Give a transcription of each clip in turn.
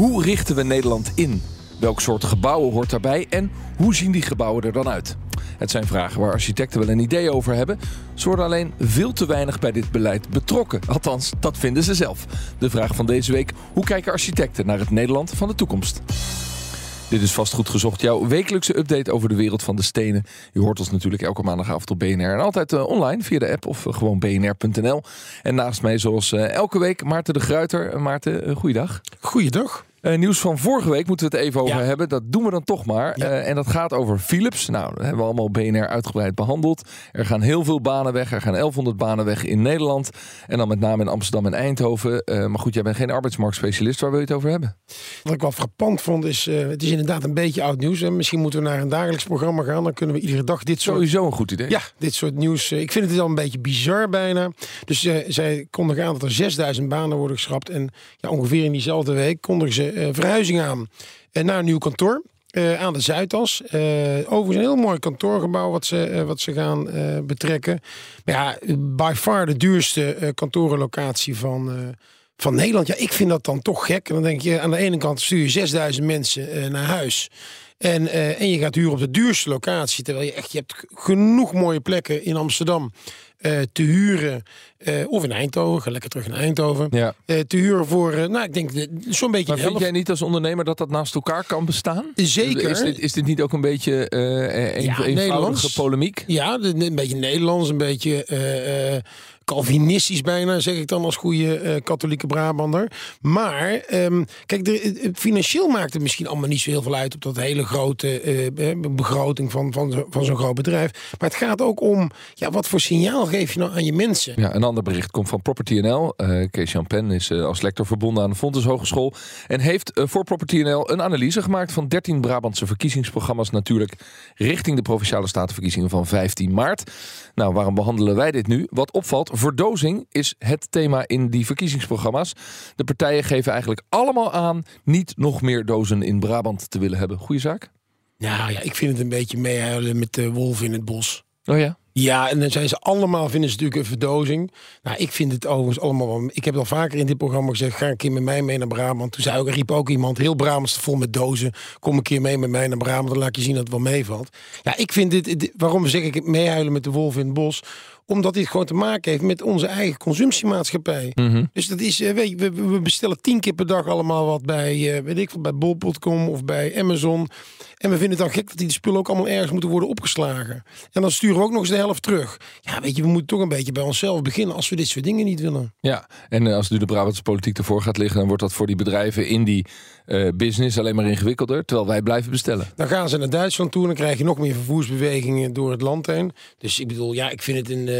Hoe richten we Nederland in? Welk soort gebouwen hoort daarbij en hoe zien die gebouwen er dan uit? Het zijn vragen waar architecten wel een idee over hebben. Ze worden alleen veel te weinig bij dit beleid betrokken. Althans, dat vinden ze zelf. De vraag van deze week: hoe kijken architecten naar het Nederland van de toekomst? Dit is vast goed gezocht, jouw wekelijkse update over de wereld van de stenen. Je hoort ons natuurlijk elke maandagavond op BNR en altijd uh, online via de app of uh, gewoon bnr.nl. En naast mij zoals uh, elke week Maarten de Gruiter. Maarten, goeiedag. Goeiedag. Uh, nieuws van vorige week moeten we het even over ja. hebben. Dat doen we dan toch maar. Ja. Uh, en dat gaat over Philips. Nou, dat hebben we allemaal BNR uitgebreid behandeld. Er gaan heel veel banen weg. Er gaan 1100 banen weg in Nederland. En dan met name in Amsterdam en Eindhoven. Uh, maar goed, jij bent geen arbeidsmarktspecialist. Waar wil je het over hebben? Wat ik wel frappant vond is... het is inderdaad een beetje oud nieuws. Hè. Misschien moeten we naar een dagelijks programma gaan. Dan kunnen we iedere dag dit soort... Sowieso een goed idee. Ja, dit soort nieuws. Ik vind het al een beetje bizar bijna. Dus zij kondigen aan dat er 6000 banen worden geschrapt. En ja, ongeveer in diezelfde week kondigen ze verhuizing aan en naar een nieuw kantoor. Uh, aan de Zuidas. Uh, overigens een heel mooi kantoorgebouw wat ze, wat ze gaan betrekken. Maar ja, by far de duurste kantorenlocatie van, van Nederland. Ja, ik vind dat dan toch gek. Dan denk je, aan de ene kant stuur je 6000 mensen naar huis. En, en je gaat huren op de duurste locatie. Terwijl je echt, je hebt genoeg mooie plekken in Amsterdam. Uh, te huren. Uh, of in Eindhoven, ga lekker terug naar Eindhoven. Ja. Uh, te huren voor, nou ik denk zo'n beetje. Maar vind jij niet als ondernemer dat dat naast elkaar kan bestaan? Zeker. Is dit, is dit niet ook een beetje een, ja, eenvoudige polemiek? Ja, een beetje Nederlands, een beetje Calvinistisch bijna, zeg ik dan als goede uh, katholieke Brabander. Maar um, kijk, financieel maakt het misschien allemaal niet zo heel veel uit op dat hele grote uh, begroting van, van, van zo'n groot bedrijf. Maar het gaat ook om, ja, wat voor signaal geef je nou aan je mensen? Ja, een ander bericht komt van Property NL. Uh, Kees Pen is als lector verbonden aan de Fontes Hogeschool en heeft voor Property NL een analyse gemaakt van 13 Brabantse verkiezingsprogramma's natuurlijk richting de provinciale statenverkiezingen van 15 maart. Nou, waarom behandelen wij dit nu? Wat opvalt, verdozing is het thema in die verkiezingsprogramma's. De partijen geven eigenlijk allemaal aan niet nog meer dozen in Brabant te willen hebben. Goeie zaak? Nou ja, ik vind het een beetje meehuilen met de wolf in het bos. Oh ja? Ja, en dan zijn ze allemaal, vinden ze natuurlijk een verdozing. Nou, ik vind het overigens allemaal... Ik heb al vaker in dit programma gezegd... ga een keer met mij mee naar Brabant. Toen zei ook, riep ook iemand, heel Brabant vol met dozen. Kom een keer mee met mij naar Brabant, dan laat ik je zien dat het wel meevalt. Ja, ik vind dit... dit waarom zeg ik het meehuilen met de wolf in het bos? Omdat dit gewoon te maken heeft met onze eigen consumptiemaatschappij. Mm -hmm. Dus dat is, weet je, we, we, bestellen tien keer per dag allemaal wat bij, uh, weet ik bij bol.com of bij Amazon. En we vinden het dan gek dat die spullen ook allemaal ergens moeten worden opgeslagen. En dan sturen we ook nog eens de helft terug. Ja, weet je, we moeten toch een beetje bij onszelf beginnen als we dit soort dingen niet willen. Ja, en als nu de Brabantse politiek ervoor gaat liggen, dan wordt dat voor die bedrijven in die uh, business alleen maar ingewikkelder. Terwijl wij blijven bestellen. Dan gaan ze naar Duitsland toe en dan krijg je nog meer vervoersbewegingen door het land heen. Dus ik bedoel, ja, ik vind het een. Uh,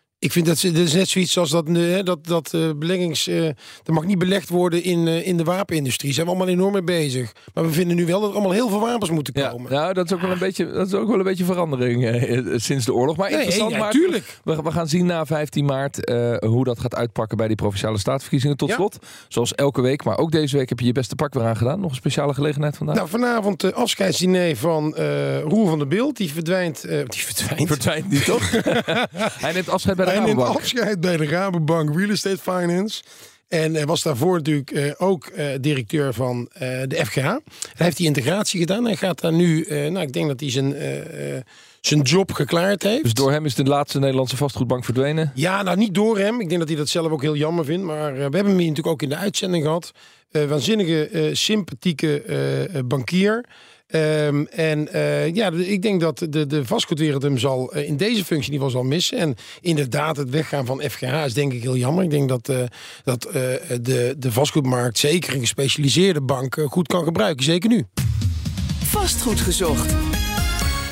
ik vind dat dit is net zoiets als dat, uh, dat, dat uh, beleggings. Uh, er mag niet belegd worden in, in de wapenindustrie. Zijn we allemaal enorm mee bezig. Maar we vinden nu wel dat er allemaal heel veel wapens moeten komen. Ja, nou, dat is ook wel een beetje, dat is ook wel een beetje verandering sinds de oorlog. Maar nee, interessant, ja, maar tuurlijk. We, we, gaan zien na 15 maart hoe dat gaat uitpakken bij die provinciale staatsverkiezingen. Tot Ja. slot, zoals elke week, maar ook deze week heb je je beste pak weer aangedaan. Nog een speciale gelegenheid vandaag. Nou, vanavond de afscheidsdiner van Roel van der Beeld. Die verdwijnt. die verdwijnt. Verdwijnt niet, toch? Hij neemt afscheid bij de Hij neemt Rabobank. afscheid bij de Rabobank Real Estate Finance. En hij was daarvoor natuurlijk eh, ook eh, directeur van eh, de FGH. Hij heeft die integratie gedaan. Hij gaat daar nu, nou ik denk dat hij zijn, zijn job geklaard heeft. Dus door hem is de laatste Nederlandse vastgoedbank verdwenen. Ja, nou niet door hem. Ik denk dat hij dat zelf ook heel jammer vindt. Maar we hebben hem hier natuurlijk ook in de uitzending gehad. Eh, waanzinnige, sympathieke bankier. Ehm, en uh, ja, ik denk dat de, de vastgoedwereld hem zal uh, in deze functie in ieder geval zal missen. En inderdaad, het weggaan van FGH is denk ik heel jammer. Ik denk dat, uh, dat de, de vastgoedmarkt, zeker een gespecialiseerde bank, goed kan gebruiken. Zeker nu. Vastgoed gezocht.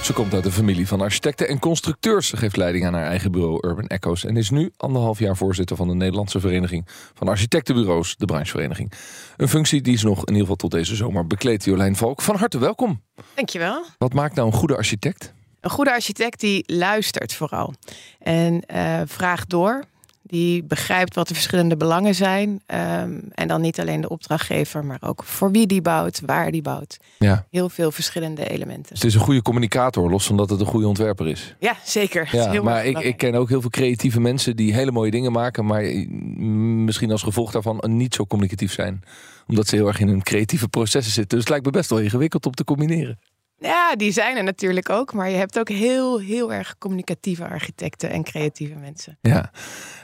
Ze komt uit de familie van architecten en constructeurs. Ze geeft leiding aan haar eigen bureau Urban Echoes... en is nu anderhalf jaar voorzitter van de Nederlandse Vereniging van Architectenbureaus, de branchevereniging. Een functie die ze nog in ieder geval tot deze zomer bekleedt. Jolijn Valk, van harte welkom. Dankjewel. Wat maakt nou een goede architect? Een goede architect die luistert vooral en uh, vraagt door. Die begrijpt wat de verschillende belangen zijn. Um, en dan niet alleen de opdrachtgever, maar ook voor wie die bouwt, waar die bouwt. Ja. Heel veel verschillende elementen. Het is een goede communicator, los van dat het een goede ontwerper is. Ja, zeker. Ja, maar ik, ik ken ook heel veel creatieve mensen die hele mooie dingen maken, maar misschien als gevolg daarvan niet zo communicatief zijn. Omdat ze heel erg in hun creatieve processen zitten. Dus het lijkt me best wel ingewikkeld om te combineren. Ja, die zijn er natuurlijk ook. Maar je hebt ook heel, heel erg communicatieve architecten en creatieve mensen. Ja,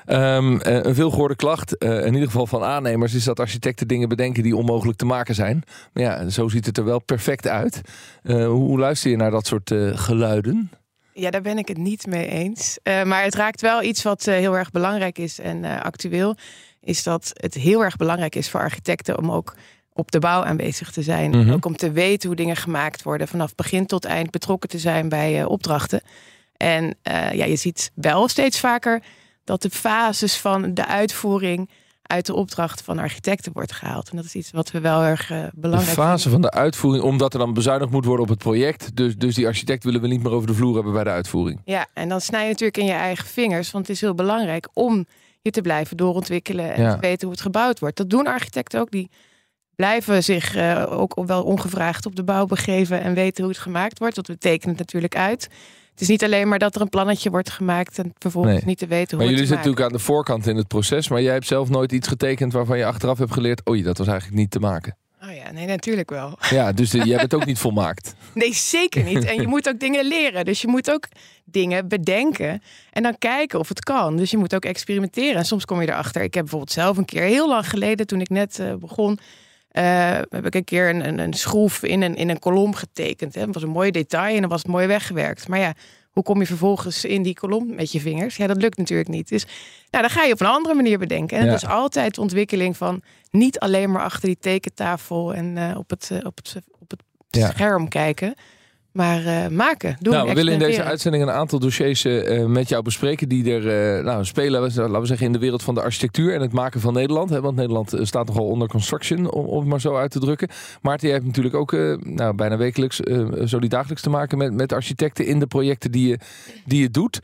um, een veelgehoorde klacht, uh, in ieder geval van aannemers, is dat architecten dingen bedenken die onmogelijk te maken zijn. Maar ja, zo ziet het er wel perfect uit. Uh, hoe luister je naar dat soort uh, geluiden? Ja, daar ben ik het niet mee eens. maar het raakt wel iets wat heel erg belangrijk is en actueel. Is dat het heel erg belangrijk is voor architecten om ook op de bouw aanwezig te zijn. Mm -hmm. Ook om te weten hoe dingen gemaakt worden. Vanaf begin tot eind betrokken te zijn bij uh, opdrachten. En uh, ja, je ziet wel steeds vaker dat de fases van de uitvoering uit de opdracht van architecten wordt gehaald. En dat is iets wat we wel erg uh, belangrijk De fase van de uitvoering, omdat er dan bezuinigd moet worden op het project. Dus, dus die architect willen we niet meer over de vloer hebben bij de uitvoering. Ja, en dan snij je natuurlijk in je eigen vingers. Want het is heel belangrijk om je te blijven doorontwikkelen en ja. te weten hoe het gebouwd wordt. Dat doen architecten ook. Die blijven zich uh, ook wel ongevraagd op de bouw begeven en weten hoe het gemaakt wordt. Dat betekent het natuurlijk uit. Het is niet alleen maar dat er een plannetje wordt gemaakt en vervolgens nee. niet te weten hoe maar het jullie zitten natuurlijk aan de voorkant in het proces, maar jij hebt zelf nooit iets getekend waarvan je achteraf hebt geleerd, oei, dat was eigenlijk niet te maken. Oh ja, nee, natuurlijk wel. Ja, dus de, jij bent ook niet volmaakt. Nee, zeker niet. En je moet ook dingen leren. Dus je moet ook dingen bedenken en dan kijken of het kan. Dus je moet ook experimenteren. En soms kom je erachter. Ik heb bijvoorbeeld zelf een keer heel lang geleden, toen ik net uh, begon, heb ik een keer een, een, een, schroef in een, in een kolom getekend. Hè. Het was een mooi detail en dan was het mooi weggewerkt. Maar ja, hoe kom je vervolgens in die kolom met je vingers? Ja, dat lukt natuurlijk niet. Dus nou, dan ga je op een andere manier bedenken. En ja. het is altijd de ontwikkeling van niet alleen maar achter die tekentafel en uh, op het, uh, op het, op het ja. scherm kijken. Maar uh, maken, doen. Nou, we willen in deze uitzending een aantal dossiers uh, met jou bespreken die er uh, nou, spelen, laten we zeggen, in de wereld van de architectuur en het maken van Nederland. Hè, want Nederland staat nogal onder construction, om, om het maar zo uit te drukken. Maarten, jij hebt natuurlijk ook nou, bijna wekelijks, zo die dagelijks te maken met, met architecten in de projecten die je, die je doet.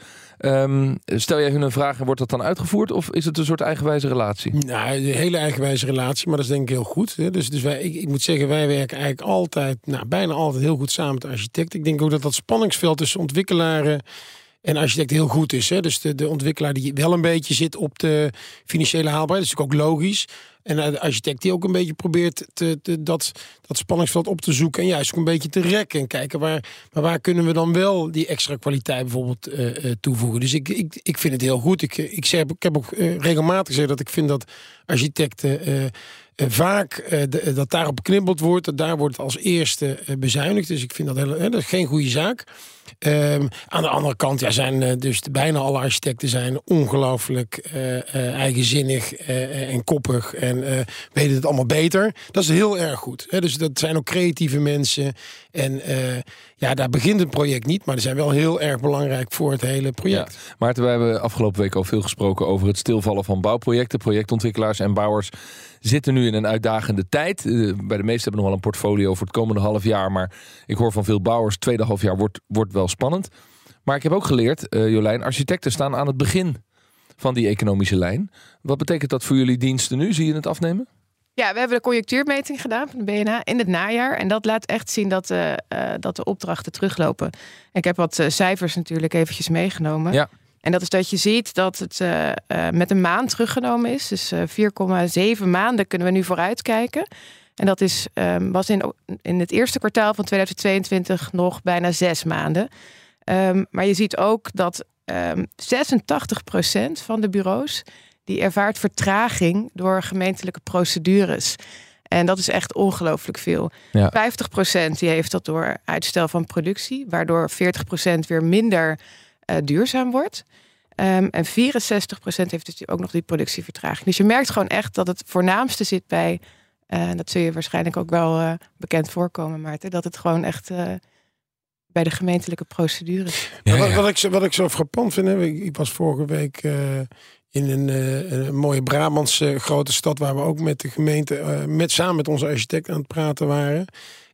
Um, stel jij hun een vraag en wordt dat dan uitgevoerd? Of is het een soort eigenwijze relatie? Nou, een hele eigenwijze relatie, maar dat is denk ik heel goed. Hè. Dus, dus wij, ik, ik, moet zeggen, wij werken eigenlijk altijd, nou, bijna altijd heel goed samen met de architect. Ik denk ook dat dat spanningsveld tussen ontwikkelaren en architect heel goed is. Hè? Dus de, de ontwikkelaar die wel een beetje zit op de financiële haalbaarheid. Dat is natuurlijk ook logisch. En de architect die ook een beetje probeert te, te, dat, dat spanningsveld op te zoeken. En juist ook een beetje te rekken. En kijken waar, maar waar kunnen we dan wel die extra kwaliteit bijvoorbeeld uh, uh, toevoegen. Dus ik, ik, ik vind het heel goed. Ik, ik, zeg, ik heb ook regelmatig gezegd dat ik vind dat architecten vaak de, dat daarop geknibbeld wordt. Dat daar wordt als eerste bezuinigd. Dus ik vind dat, heel, dat is geen goede zaak. Um, aan de andere kant ja, zijn uh, dus bijna alle architecten zijn ongelooflijk uh, eigenzinnig en koppig en weten het allemaal beter. Dat is heel erg goed. Hè? Dus dat zijn ook creatieve mensen. En ja, daar begint het project niet, maar die zijn wel heel erg belangrijk voor het hele project. Ja. Maarten, we hebben afgelopen week al veel gesproken over het stilvallen van bouwprojecten. Projectontwikkelaars en bouwers zitten nu in een uitdagende tijd. bij de meesten hebben nog wel een portfolio voor het komende half jaar. Maar ik hoor van veel bouwers, tweede half jaar wordt, wordt wel spannend. Maar ik heb ook geleerd, uh, Jolijn, architecten staan aan het begin van die economische lijn. Wat betekent dat voor jullie diensten nu? Zie je het afnemen? Ja, we hebben de conjunctuurmeting gedaan van de BNA in het najaar. En dat laat echt zien dat, uh, uh, dat de opdrachten teruglopen. Ik heb wat uh, cijfers natuurlijk eventjes meegenomen. Ja. En dat is dat je ziet dat het met een maand teruggenomen is. Dus 4,7 maanden kunnen we nu vooruitkijken. En dat is, um, was in, in het eerste kwartaal van 2022 nog bijna zes maanden. Um, maar je ziet ook dat um, 86% van de bureaus die ervaart vertraging door gemeentelijke procedures. En dat is echt ongelooflijk veel. Ja. 50% die heeft dat door uitstel van productie, waardoor 40% weer minder uh, duurzaam wordt. Um, en 64% heeft dus ook nog die productievertraging. Dus je merkt gewoon echt dat het voornaamste zit bij uh, dat zul je waarschijnlijk ook wel uh, bekend voorkomen, Maarten. Dat het gewoon echt uh, bij de gemeentelijke procedures. Ja, wat, ja. wat, ik, zo- wat ik zo frappant vind, hè, ik, ik was vorige week eh, in een, eh, een mooie Brabantse grote stad waar we ook met de gemeente, eh, met, samen met onze architect aan het praten waren.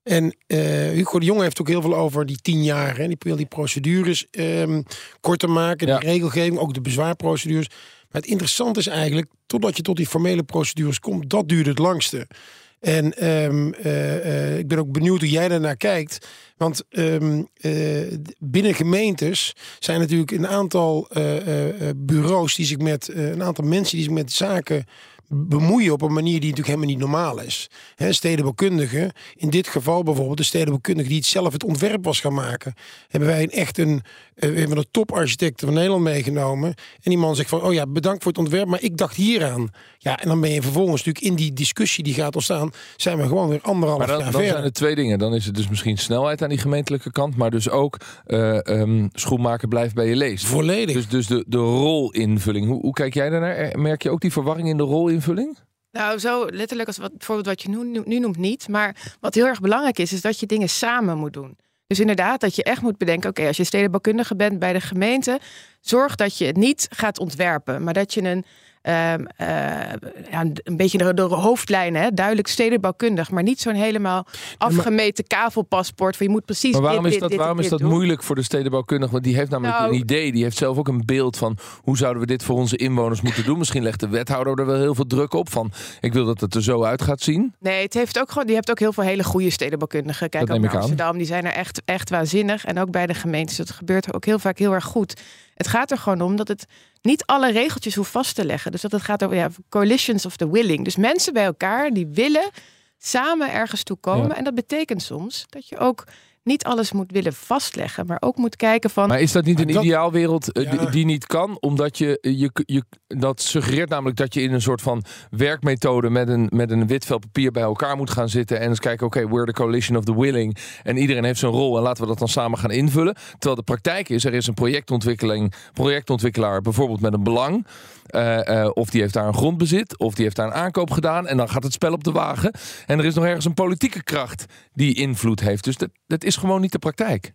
En eh, Hugo de Jonge heeft ook heel veel over die tien jaar. Hè. Die wil die procedures ehm, korter maken, Ja. die regelgeving, ook de bezwaarprocedures. Maar het interessante is eigenlijk, totdat je tot die formele procedures komt, dat duurt het langste. En ehm, eh, eh, ik ben ook benieuwd hoe jij daarnaar kijkt. Want ehm, eh, binnen gemeentes zijn natuurlijk een aantal bureaus die zich met een aantal mensen die zich met zaken bemoeien op een manier die natuurlijk helemaal niet normaal is. Hè, stedenbouwkundigen, in dit geval bijvoorbeeld de stedenbouwkundige die het zelf het ontwerp was gaan maken, hebben wij een echt een, eh, een van de toparchitecten van Nederland meegenomen. En die man zegt van, oh ja, bedankt voor het ontwerp, maar ik dacht hieraan. Ja, en dan ben je vervolgens natuurlijk in die discussie die gaat ontstaan, zijn we gewoon weer anderhalf Maar dan, jaar dan verder. zijn er twee dingen. Dan is het dus misschien snelheid aan die gemeentelijke kant, maar dus ook eh ehm, schoenmaker blijft bij je leest. Volledig. Dus, dus de, de rolinvulling. Hoe, hoe kijk jij daarnaar? Er- Merk je ook die verwarring in de Nou, zo letterlijk als wat, bijvoorbeeld wat je nu, nu noemt niet. Maar wat heel erg belangrijk is, is dat je dingen samen moet doen. Dus inderdaad, dat je echt moet bedenken: oké, als je stedenbouwkundige bent bij de gemeente, zorg dat je het niet gaat ontwerpen, maar dat je een. Ehm, eh, ja, een beetje de, de hoofdlijnen, hè, duidelijk stedenbouwkundig, maar niet zo'n helemaal afgemeten kavelpaspoort. Van je moet precies. Maar waarom dit, is dat, dit waarom is dat moeilijk voor de stedenbouwkundige? Want die heeft namelijk Nou- een idee. Die heeft zelf ook een beeld van hoe zouden we dit voor onze inwoners moeten doen. Misschien legt de wethouder er wel heel veel druk op. Van ik wil dat het er zo uit gaat zien. Nee, het heeft ook gewoon, je hebt ook heel veel hele goede stedenbouwkundigen. Kijk ook naar aan. Amsterdam, die zijn er echt, echt waanzinnig. En ook bij de gemeentes, dat gebeurt ook heel vaak heel erg goed. Het gaat er gewoon om dat het niet alle regeltjes hoeft vast te leggen. Dus dat het gaat over ja, coalitions of the willing. Dus mensen bij elkaar die willen samen ergens toe komen. Ja. En dat betekent soms dat je ook niet alles moet willen vastleggen, maar ook moet kijken van. Maar is dat niet een dat- ideaalwereld eh, die, Ja. die niet kan? Omdat je, je, je, dat suggereert namelijk dat je in een soort van werkmethode met een, met een wit vel papier bij elkaar moet gaan zitten. En eens kijken, oké, we're the coalition of the willing. En iedereen heeft zijn rol en laten we dat dan samen gaan invullen. Terwijl de praktijk is, er is een projectontwikkeling, projectontwikkelaar bijvoorbeeld met een belang. eh, eh, of die heeft daar een grondbezit, of die heeft daar een aankoop gedaan. En dan gaat het spel op de wagen. En er is nog ergens een politieke kracht die invloed heeft. Dus dat, dat is gewoon niet de praktijk.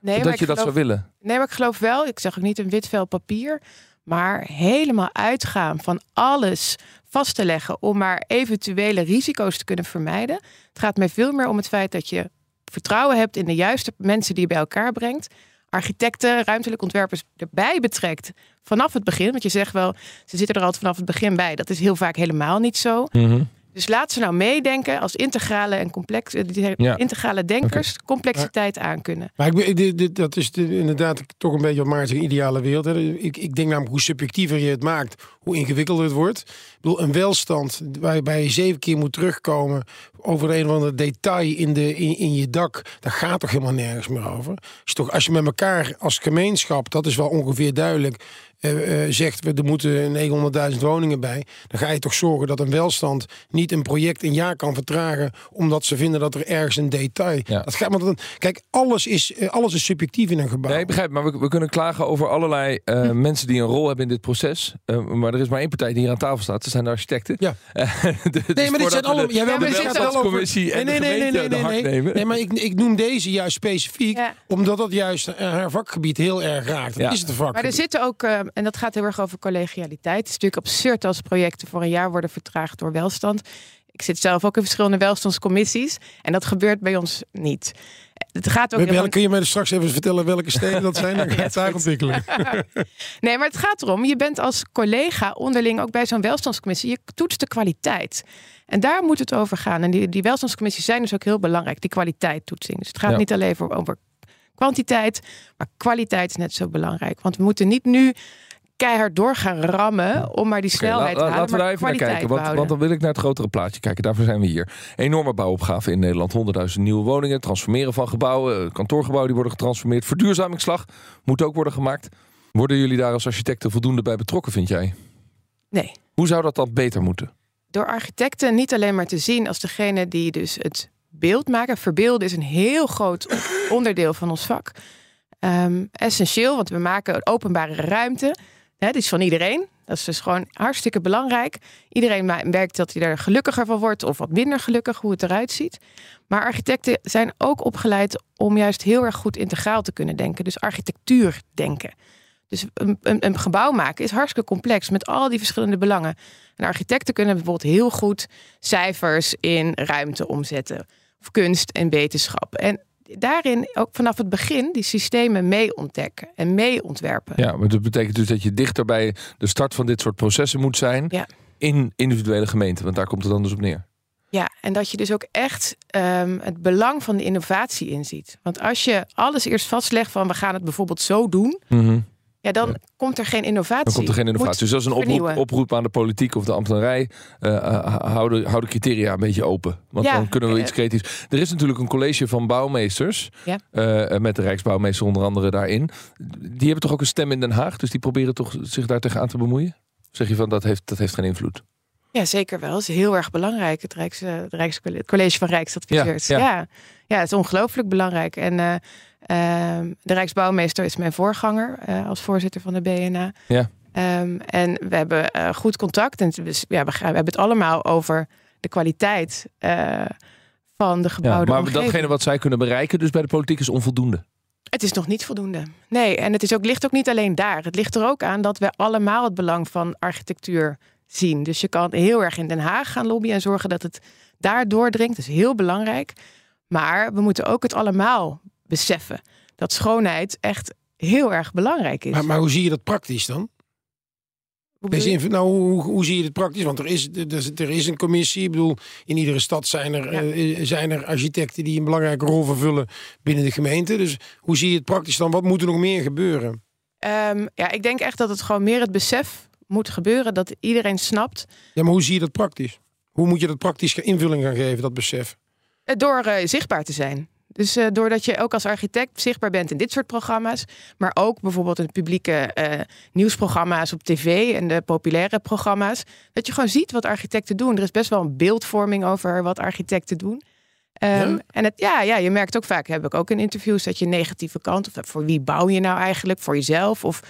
nee, dat je dat zou willen. Nee, maar ik geloof wel, ik zeg ook niet een wit vel papier, maar helemaal uitgaan van alles vast te leggen om maar eventuele risico's te kunnen vermijden. Het gaat mij veel meer om het feit dat je vertrouwen hebt in de juiste mensen die je bij elkaar brengt. Architecten, ruimtelijke ontwerpers erbij betrekt vanaf het begin. Want je zegt wel, ze zitten er altijd vanaf het begin bij. Dat is heel vaak helemaal niet zo. Mhm. Dus laat ze nou meedenken als integrale en complex, eh, Ja. integrale denkers complexiteit aankunnen. Maar ik, dit, dit- dat is de- inderdaad toch een beetje wat Maarten een ideale wereld. Hè. Ik, ik denk namelijk hoe subjectiever je het maakt, hoe ingewikkelder het wordt. Ik bedoel, een welstand waarbij je zeven keer moet terugkomen over een of ander detail in, de, in, in je dak. Daar gaat toch helemaal nergens meer over. Je, toch, als je met elkaar als gemeenschap, dat is wel ongeveer duidelijk, eh, eh, zegt we er moeten 900.000 woningen bij. Dan ga je toch zorgen dat een welstand niet een project een jaar kan vertragen. Omdat ze vinden dat er ergens een detail. Ja. Dat gaat, maar dan, kijk, alles is, eh, alles is subjectief in een gebouw. Nee, ik begrijp. Maar we, we kunnen klagen over allerlei Hm. mensen die een rol hebben in dit proces. Maar er is maar één partij die hier aan tafel staat. Dat zijn de architecten. Ja. Dus Nee, maar dit voordat zijn we allemaal. Ja, maar er dit zit gaat ook- wel over- commissie en de gemeente de hak nemen. Nee, maar ik, ik noem deze juist specifiek, Ja. omdat dat juist haar vakgebied heel erg raakt. Dat Ja. is het vakgebied. Maar er zitten ook, eh, en dat gaat heel erg over collegialiteit. Het is natuurlijk absurd als projecten voor een jaar worden vertraagd door welstand. Ik zit zelf ook in verschillende welstandscommissies. En dat gebeurt bij ons niet. Het gaat ook helemaal- kun je mij straks even vertellen welke steden dat zijn? Dan ga ik het daar ontwikkelen. Nee, maar het gaat erom, je bent als collega onderling ook bij zo'n welstandscommissie. Je toetst de kwaliteit. En daar moet het over gaan. En die, die welstandscommissies zijn dus ook heel belangrijk, die kwaliteittoetsing. Dus het gaat Ja. niet alleen over, over kwantiteit, maar kwaliteit is net zo belangrijk. Want we moeten niet nu keihard door gaan rammen om maar die snelheid la- te halen, laten we daar even naar kijken. Want, dan wil ik naar het grotere plaatje kijken. Daarvoor zijn we hier. Enorme bouwopgave in Nederland. 100.000 nieuwe woningen. Transformeren van gebouwen. eh, Kantoorgebouwen die worden getransformeerd. Verduurzamingsslag moet ook worden gemaakt. Worden jullie daar als architecten voldoende bij betrokken, vind jij? Nee. Hoe zou dat dan beter moeten? door architecten niet alleen maar te zien als degene die dus het beeld maken. Verbeelden is een heel groot onderdeel van ons vak. Ehm, essentieel, want we maken een openbare ruimte. Die is van iedereen. Dat is dus gewoon hartstikke belangrijk. Iedereen merkt dat hij er gelukkiger van wordt of wat minder gelukkig, hoe het eruit ziet. Maar architecten zijn ook opgeleid om juist heel erg goed integraal te kunnen denken. Dus architectuur denken. Dus een, een, een, gebouw maken is hartstikke complex met al die verschillende belangen. En architecten kunnen bijvoorbeeld heel goed cijfers in ruimte omzetten. Of kunst en wetenschap. En daarin ook vanaf het begin die systemen mee ontdekken en mee ontwerpen. Ja, maar dat betekent dus dat je dichter bij de start van dit soort processen moet zijn ja. in individuele gemeenten, want daar komt het dan dus op neer. Ja, en dat je dus ook echt um, het belang van de innovatie inziet. Want als je alles eerst vastlegt van we gaan het bijvoorbeeld zo doen, mm ja, dan komt er geen innovatie. Dan komt er geen innovatie. dus dat is een oproep, oproep, aan de politiek of de ambtenarij. Uh, hou, de, hou de criteria een beetje open. Want dan kunnen we iets creatiefs. Er is natuurlijk een college van bouwmeesters. Ja. Uh, met de Rijksbouwmeester onder andere daarin. Die hebben toch ook een stem in Den Haag. Dus die proberen toch zich daar tegenaan te bemoeien? Zeg je van dat heeft, dat heeft geen invloed? Ja, zeker wel. Het is heel erg belangrijk. Het, Rijks, het Rijkscollege van Rijksadviseurs. Ja, ja. ja. ja het is ongelooflijk belangrijk. En Ehm, de Rijksbouwmeester is mijn voorganger uh, als voorzitter van de BNA. Ja. Um, en we hebben uh, goed contact. En dus, ja, we, we, hebben het allemaal over de kwaliteit uh, van de gebouwde ja, maar omgeving. datgene wat zij kunnen bereiken, dus bij de politiek, is onvoldoende. Het is nog niet voldoende. Nee, en het is ook, ligt ook niet alleen daar. Het ligt er ook aan dat we allemaal het belang van architectuur zien. Dus je kan heel erg in Den Haag gaan lobbyen en zorgen dat het daar doordringt. Dat is heel belangrijk. Maar we moeten ook het allemaal beseffen dat schoonheid echt heel erg belangrijk is. Maar, maar hoe zie je dat praktisch dan? Deze nou, hoe, hoe, zie je het praktisch? Want er is, er, er is een commissie. Ik bedoel, in iedere stad zijn er, ja. uh, zijn er architecten die een belangrijke rol vervullen binnen de gemeente. Dus hoe zie je het praktisch dan? Wat moet er nog meer gebeuren? Um, ja, ik denk echt dat het gewoon meer het besef moet gebeuren dat iedereen snapt. Ja, maar hoe zie je dat praktisch? Hoe moet je dat praktisch invulling gaan geven, dat besef? Door uh, zichtbaar te zijn. Dus uh, doordat je ook als architect zichtbaar bent in dit soort programma's, maar ook bijvoorbeeld in publieke uh, nieuwsprogramma's op tv en de populaire programma's, dat je gewoon ziet wat architecten doen. Er is best wel een beeldvorming over wat architecten doen. Um, ja? En het, ja, ja, je merkt ook vaak, heb ik ook in interviews, dat je negatieve kant, of voor wie bouw je nou eigenlijk, voor jezelf, of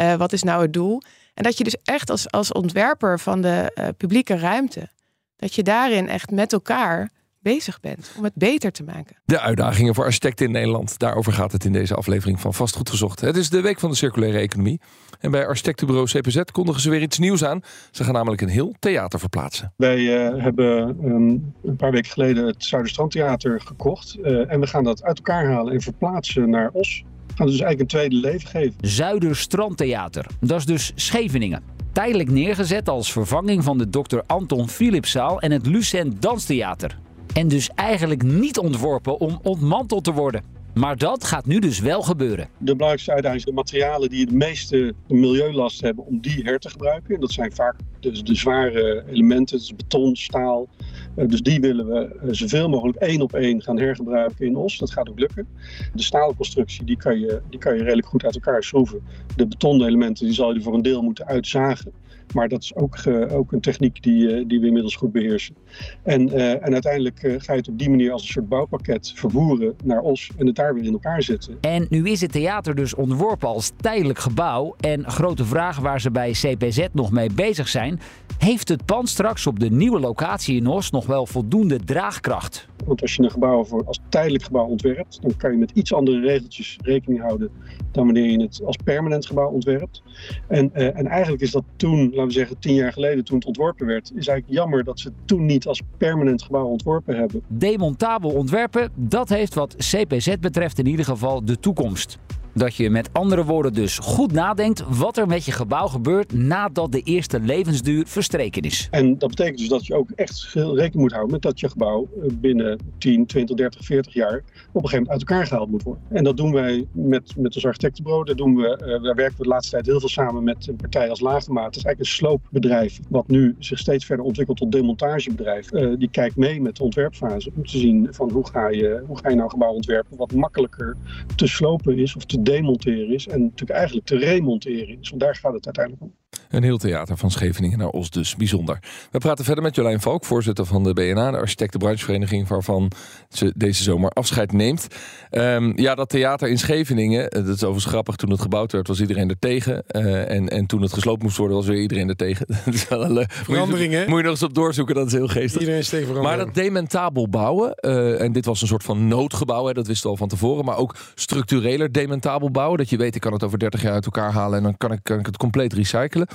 uh, wat is nou het doel? En dat je dus echt als, als ontwerper van de publieke ruimte, dat je daarin echt met elkaar bezig bent om het beter te maken. De uitdagingen voor architecten in Nederland. Daarover gaat het in deze aflevering van Vastgoed Gezocht. Het is de week van de circulaire economie. En bij architectenbureau CPZ kondigen ze weer iets nieuws aan. Ze gaan namelijk een heel theater verplaatsen. Wij uh, hebben um, een paar weken geleden het Zuiderstrandtheater gekocht. Uh, en we gaan dat uit elkaar halen en verplaatsen naar Os. We gaan dus eigenlijk een tweede leven geven. Zuiderstrandtheater. Dat is dus Scheveningen tijdelijk neergezet als vervanging van de Dr. Anton Philipszaal en het Lucent Danstheater. En dus eigenlijk niet ontworpen om ontmanteld te worden. Maar dat gaat nu dus wel gebeuren. De belangrijkste uitdaging is de materialen die het meeste milieulast hebben om die her te gebruiken. En dat zijn vaak de, de zware elementen, dus beton, staal. Dus die willen we zoveel mogelijk één op één gaan hergebruiken in Os. Dat gaat ook lukken. De stalen constructie die kan, je, die kan je redelijk goed uit elkaar schroeven. De betonnen elementen die zal je voor een deel moeten uitzagen. Maar dat is ook, ook een techniek die, uh, die we inmiddels goed beheersen. En, uh, en uiteindelijk ga je het op die manier als een soort bouwpakket vervoeren naar Os en het daar weer in elkaar zetten. En nu is het theater dus ontworpen als tijdelijk gebouw. En grote vraag waar ze bij CPZ nog mee bezig zijn. Heeft het pand straks op de nieuwe locatie in Os nog wel voldoende draagkracht? Want als je een gebouw voor als tijdelijk gebouw ontwerpt, dan kan je met iets andere regeltjes rekening houden dan wanneer je het als permanent gebouw ontwerpt. En, uh, en eigenlijk is dat toen, laten we zeggen tien jaar geleden toen het ontworpen werd, is eigenlijk jammer dat ze het toen niet als permanent gebouw ontworpen hebben. Demontabel ontwerpen, dat heeft wat CPZ betreft in ieder geval de toekomst. Dat je met andere woorden dus goed nadenkt wat er met je gebouw gebeurt nadat de eerste levensduur verstreken is. En dat betekent dus dat je ook echt rekening moet houden met dat je gebouw binnen 10, 20, 30, 40 jaar op een gegeven moment uit elkaar gehaald moet worden. En dat doen wij met, met ons architectenbureau. Daar, doen we, uh, daar werken we de laatste tijd heel veel samen met een partij als Laagdemaat. Dat is eigenlijk een sloopbedrijf wat nu zich steeds verder ontwikkelt tot demontagebedrijf. Uh, die kijkt mee met de ontwerpfase om te zien van hoe ga je, hoe ga je nou gebouw ontwerpen wat makkelijker te slopen is of te demonteren is en natuurlijk eigenlijk te remonteren is. Want daar gaat het uiteindelijk om. Een heel theater van Scheveningen naar Os dus. Bijzonder. We praten verder met Jolijn Valk, voorzitter van de BNA, de architectenbranchevereniging, waarvan ze deze zomer afscheid neemt. Ehm, ja, dat theater in Scheveningen, eh, dat is overigens grappig. Toen het gebouwd werd, was iedereen er tegen. Eh, en, en toen het gesloopt moest worden, was weer iedereen er tegen. dat is wel een leuk. Verandering, moet, je, hè? moet je nog eens op doorzoeken, dat is heel geestig. Iedereen is tegen Maar dat dementabel bouwen, eh, en dit was een soort van noodgebouw, hè, dat wisten we al van tevoren, maar ook structureler dementabel bouwen, dat je weet, ik kan het over 30 jaar uit elkaar halen en dan kan ik, kan ik het compleet recyclen.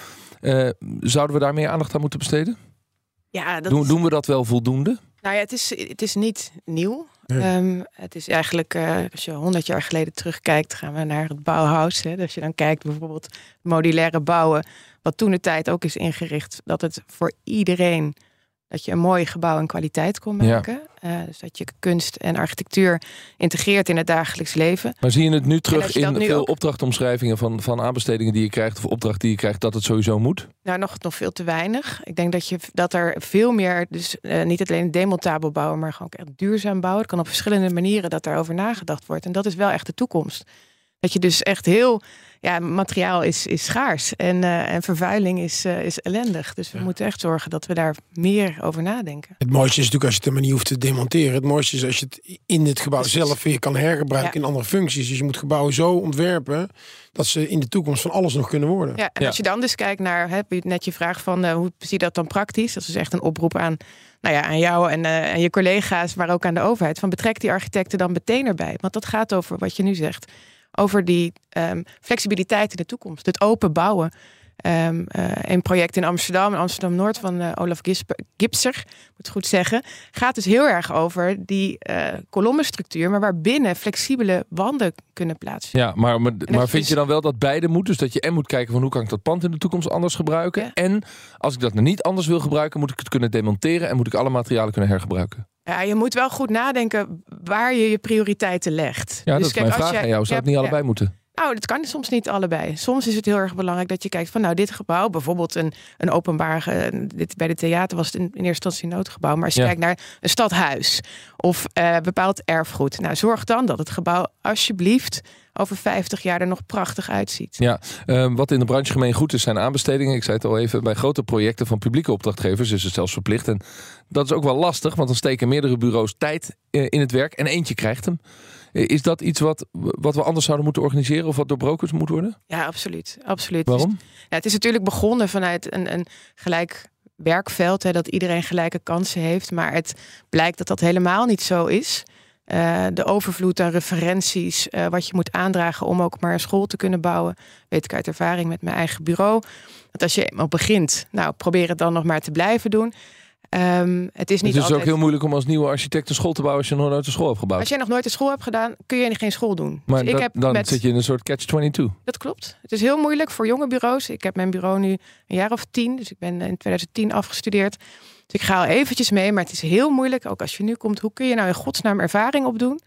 Eh, zouden we daar meer aandacht aan moeten besteden? Ja, dat Doen, is- doen we dat wel voldoende? Nou ja, het is, het is niet nieuw. Nee. Ehm, het is eigenlijk, eh, als je honderd jaar geleden terugkijkt, gaan we naar het Bauhaus. Hè. Dus als je dan kijkt bijvoorbeeld modulaire bouwen, wat toen de tijd ook is ingericht, dat het voor iedereen, dat je een mooi gebouw en kwaliteit kon Ja. maken. Eh, dus dat je kunst en architectuur integreert in het dagelijks leven. Maar zie je het nu terug in nu veel ook- opdrachtomschrijvingen van, van aanbestedingen die je krijgt, of opdracht die je krijgt, dat het sowieso moet? Nou, nog, nog veel te weinig. Ik denk dat, je, dat er veel meer, dus eh, niet alleen demontabel bouwen, maar gewoon echt duurzaam bouwen. Het kan op verschillende manieren dat daarover nagedacht wordt. En dat is wel echt de toekomst. Dat je dus echt heel, ja, materiaal is, is schaars en, eh, en vervuiling is, eh, is ellendig. Dus we moeten echt zorgen dat we daar meer over nadenken. Het mooiste is natuurlijk als je het helemaal niet hoeft te demonteren. Het mooiste is als je het in het gebouw Precies. zelf weer kan hergebruiken Ja. in andere functies. Dus je moet gebouwen zo ontwerpen dat ze in de toekomst van alles nog kunnen worden. Ja, en Ja. als je dan dus kijkt naar, hè, net je vraag van eh, hoe zie je dat dan praktisch? Dat is echt een oproep aan, nou ja, aan jou en, eh, en je collega's, maar ook aan de overheid. Van betrek die architecten dan meteen erbij. Want dat gaat over wat je nu zegt. Over die ehm, flexibiliteit in de toekomst. Het open bouwen. Ehm, eh, een project in Amsterdam, in Amsterdam-Noord van eh, Olaf Gisp- Gipser, moet het goed zeggen, gaat dus heel erg over die eh kolommenstructuur, maar waarbinnen flexibele wanden kunnen plaatsvinden. Ja, maar, maar, vind is- je dan wel dat beide moet? Dus dat je en moet kijken van hoe kan ik dat pand in de toekomst anders gebruiken? Ja. En als ik dat nou niet anders wil gebruiken, moet ik het kunnen demonteren en moet ik alle materialen kunnen hergebruiken? Ja, je moet wel goed nadenken waar je je prioriteiten legt. Ja, Dus dat is kijk, mijn vraag je- aan jou. Zou het niet allebei moeten? Nou, dat kan soms niet allebei. Soms is het heel erg belangrijk dat je kijkt van nou, dit gebouw, bijvoorbeeld een, een openbaar, eh, dit, bij de theater was het in, in eerste instantie een noodgebouw. Maar als je Ja. kijkt naar een stadhuis of eh, bepaald erfgoed, nou zorg dan dat het gebouw alsjeblieft over 50 jaar er nog prachtig uitziet. Ja, ehm, wat in de branche gemeen goed is, zijn aanbestedingen. Ik zei het al even, bij grote projecten van publieke opdrachtgevers is het zelfs verplicht. En dat is ook wel lastig, want dan steken meerdere bureaus tijd eh, in het werk en eentje krijgt hem. Eh, Is dat iets wat, wat we anders zouden moeten organiseren of wat doorbroken moet worden? Ja, absoluut. absoluut. Waarom? Dus, ja, het is natuurlijk begonnen vanuit een, een gelijk werkveld, hè, dat iedereen gelijke kansen heeft. Maar het blijkt dat dat helemaal niet zo is. Eh, de overvloed aan referenties, eh, wat je moet aandragen om ook maar een school te kunnen bouwen, weet ik uit ervaring met mijn eigen bureau. Dat als je eenmaal begint, nou probeer het dan nog maar te blijven doen. Ehm, het is niet het is altijd... ook heel moeilijk om als nieuwe architect een school te bouwen als je nog nooit een school hebt gebouwd. Als jij nog nooit een school hebt gedaan, kun je geen school doen. Maar dus ik heb dan met... zit je in een soort catch-22. Dat klopt. Het is heel moeilijk voor jonge bureaus. Ik heb mijn bureau nu een jaar of tien. Dus ik ben in 2010 afgestudeerd. Dus ik ga al eventjes mee. Maar het is heel moeilijk. Ook als je nu komt. Hoe kun je nou in godsnaam ervaring opdoen?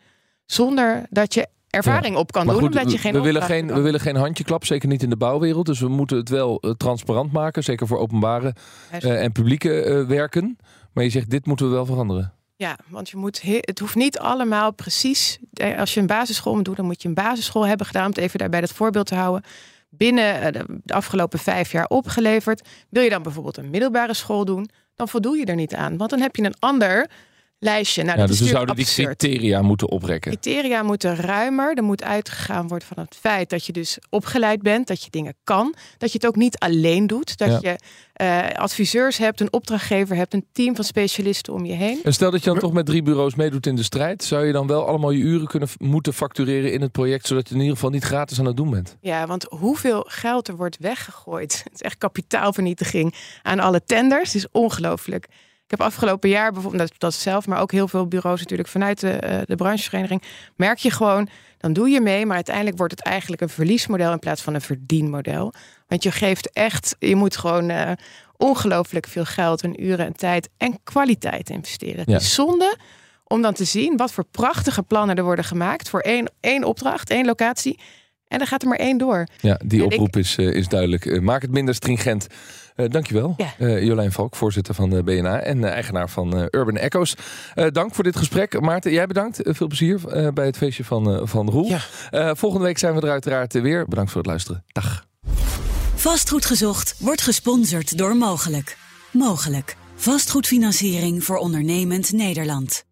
Zonder dat je ervaring op kan Maar doen. goed, omdat je we, geen we willen geen, kan. we willen geen handjeklap, zeker niet in de bouwwereld. Dus we moeten het wel eh, transparant maken, zeker voor openbare eh, en publieke eh, werken. Maar je zegt, dit moeten we wel veranderen. Ja, want je moet he- het hoeft niet allemaal precies. Als je een basisschool moet doen, dan moet je een basisschool hebben gedaan. Om het even daarbij dat voorbeeld te houden. Binnen de, de afgelopen vijf jaar opgeleverd. Wil je dan bijvoorbeeld een middelbare school doen, dan voldoe je er niet aan. Want dan heb je een ander lijstje. Nou, Ja, dus we zouden die criteria moeten oprekken. Criteria moeten ruimer. Er moet uitgegaan worden van het feit dat je dus opgeleid bent, dat je dingen kan, dat je het ook niet alleen doet, dat Ja. je eh, adviseurs hebt, een opdrachtgever hebt, een team van specialisten om je heen. En stel dat je dan toch met drie bureaus meedoet in de strijd, zou je dan wel allemaal je uren kunnen moeten factureren in het project, zodat je in ieder geval niet gratis aan het doen bent? Ja, want hoeveel geld er wordt weggegooid. Het is echt kapitaalvernietiging aan alle tenders. Het is ongelooflijk. Ik heb afgelopen jaar bijvoorbeeld, dat, dat zelf, maar ook heel veel bureaus natuurlijk vanuit de, eh, de branchevereniging. Merk je gewoon, dan doe je mee, maar uiteindelijk wordt het eigenlijk een verliesmodel in plaats van een verdienmodel. Want je geeft echt, je moet gewoon eh, ongelooflijk veel geld en uren en tijd en kwaliteit investeren. Het Ja. is zonde om dan te zien wat voor prachtige plannen er worden gemaakt voor één, één opdracht, één locatie. En dan gaat er maar één door. Ja, die En ik- oproep is, eh, is duidelijk. Maak het minder stringent. Eh dankjewel, Ja. Eh, Jolijn Valk, voorzitter van de BNA en eh, eigenaar van eh, Urban Echoes. Eh, dank voor dit gesprek. Maarten, jij bedankt. Eh, veel plezier eh, bij het feestje van, eh, van Roel. Ja. Eh, volgende week zijn we er uiteraard weer. Bedankt voor het luisteren. Dag. Vastgoed gezocht wordt gesponsord door Mogelijk. Mogelijk. Vastgoedfinanciering voor ondernemend Nederland.